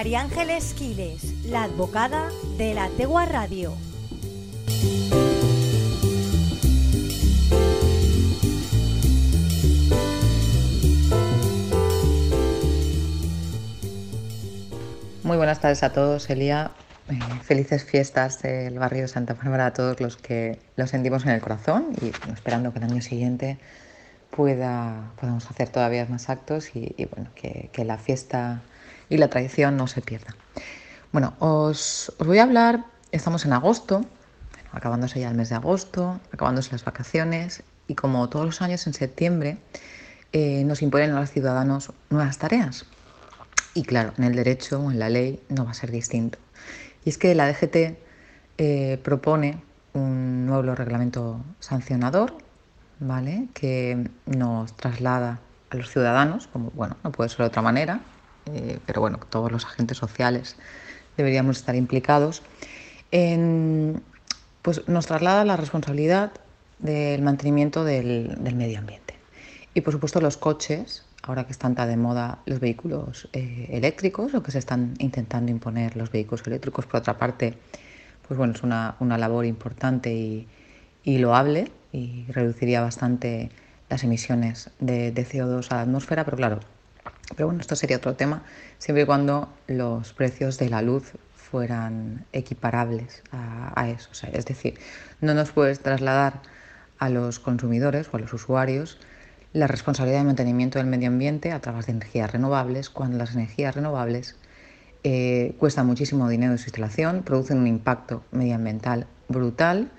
María Ángeles Quiles, la advocada de la Tegua Radio. Muy buenas tardes a todos, Elia. Eh, felices fiestas del barrio de Santa Bárbara a todos los que lo sentimos en el corazón y esperando que el año siguiente pueda, podamos hacer todavía más actos y, bueno, que, la fiesta y la tradición no se pierdan. Bueno, os, voy a hablar, estamos en agosto, acabándose ya el mes de agosto, acabándose las vacaciones y como todos los años en septiembre eh, nos imponen a los ciudadanos nuevas tareas. Y claro, en el derecho o en la ley no va a ser distinto. Y es que la DGT eh, propone un nuevo reglamento sancionador, ¿vale? Que nos traslada a los ciudadanos, como bueno, no puede ser de otra manera, eh, pero bueno, todos los agentes sociales deberíamos estar implicados, pues nos traslada la responsabilidad del mantenimiento del, del, medio ambiente. Y por supuesto los coches, ahora que están tan de moda los vehículos eh, eléctricos o que se están intentando imponer los vehículos eléctricos, por otra parte, pues bueno, es una, una labor importante y, y, loable y reduciría bastante las emisiones de, de, CO2 a la atmósfera, pero claro, pero bueno, esto sería otro tema, siempre y cuando los precios de la luz fueran equiparables a, a eso. Es decir, no nos puedes trasladar a los consumidores o a los usuarios la responsabilidad de mantenimiento del medio ambiente a través de energías renovables, cuando las energías renovables eh, cuestan muchísimo dinero en su instalación, producen un impacto medioambiental brutal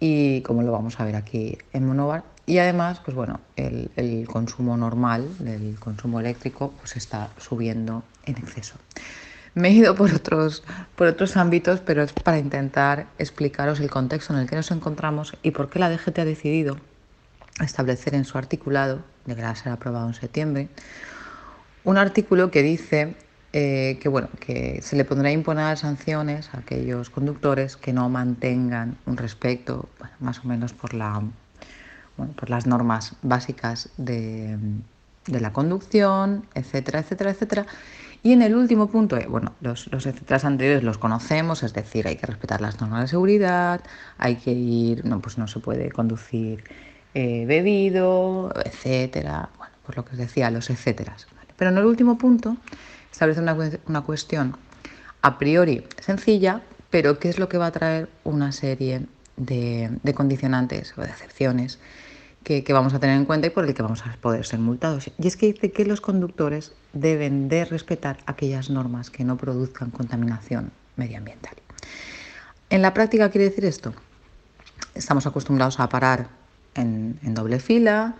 y como lo vamos a ver aquí en Monovar, y además, pues bueno, el, el consumo normal del consumo eléctrico pues está subiendo en exceso. Me he ido por otros, por otros ámbitos, pero es para intentar explicaros el contexto en el que nos encontramos y por qué la DGT ha decidido establecer en su articulado, deberá ser aprobado en septiembre, un artículo que dice eh, que, bueno, que se le pondrá a imponer sanciones a aquellos conductores que no mantengan un respeto, más o menos por, la, bueno, por las normas básicas de, de, la conducción, etcétera, etcétera, etcétera. Y en el último punto, eh, bueno, los, los etcétera anteriores los conocemos, es decir, hay que respetar las normas de seguridad, hay que ir, no, pues no se puede conducir eh, bebido, etcétera. Bueno, por lo que os decía, los etcéteras. Pero en el último punto establece una, una, cuestión a priori sencilla, pero que es lo que va a traer una serie de, condicionantes o de excepciones que, que, vamos a tener en cuenta y por el que vamos a poder ser multados. Y es que dice que los conductores deben de respetar aquellas normas que no produzcan contaminación medioambiental. En la práctica quiere decir esto. Estamos acostumbrados a parar en, en doble fila,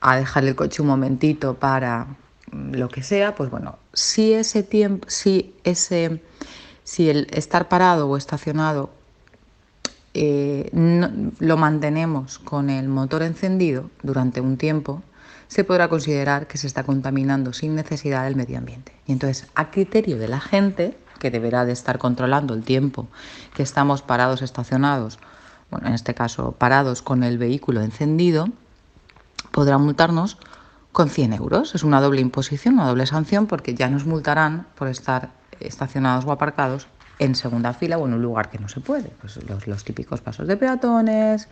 a dejar el coche un momentito para lo que sea, pues bueno, si ese tiempo, si ese, si el estar parado o estacionado no, lo mantenemos con el motor encendido durante un tiempo, se podrá considerar que se está contaminando sin necesidad del medio ambiente. Y entonces, a criterio de la gente, que deberá de estar controlando el tiempo que estamos parados estacionados bueno, en este caso parados con el vehículo encendido, podrá multarnos con 100 euros. Es una doble imposición, una doble sanción, porque ya nos multarán por estar estacionados o aparcados en segunda fila o en un lugar que no se puede. Pues los, típicos pasos de peatones,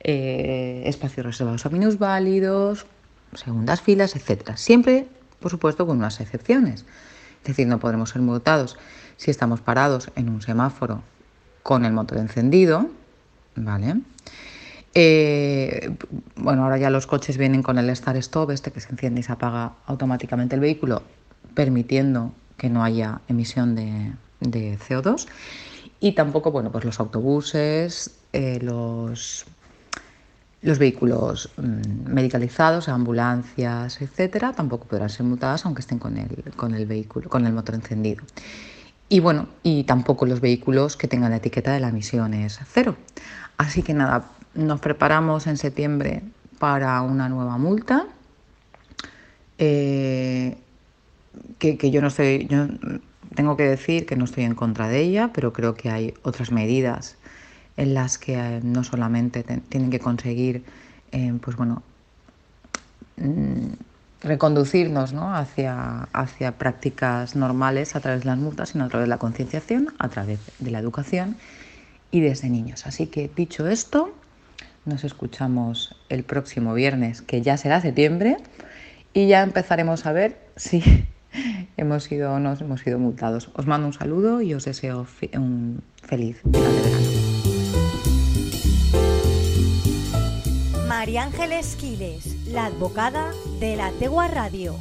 eh, espacios reservados a minusválidos, segundas filas, etc. Siempre, por supuesto, con unas excepciones. Es decir, no podremos ser multados si estamos parados en un semáforo con el motor encendido, ¿vale? Eh, bueno, ahora ya los coches vienen con el Start Stop, este que se enciende y se apaga automáticamente el vehículo, permitiendo que no haya emisión de, de CO2. Y tampoco, bueno, pues los autobuses, eh, los, los vehículos mmm, medicalizados, ambulancias, etcétera, tampoco podrán ser multadas aunque estén con el, con el vehículo, con el motor encendido. Y bueno, y tampoco los vehículos que tengan la etiqueta de la emisión es cero. Así que nada, nos preparamos en septiembre para una nueva multa. Eh, que, que, yo no yo tengo que decir que no estoy en contra de ella, pero creo que hay otras medidas en las que eh, no solamente te, tienen que conseguir, eh, pues bueno, mm, reconducirnos ¿no? hacia, hacia prácticas normales a través de las multas, sino a través de la concienciación, a través de la educación y desde niños. Así que dicho esto, nos escuchamos el próximo viernes, que ya será septiembre, y ya empezaremos a ver si hemos sido o no hemos sido multados. Os mando un saludo y os deseo un feliz final de verano. María Ángeles Quiles, la advocada de la Tegua Radio.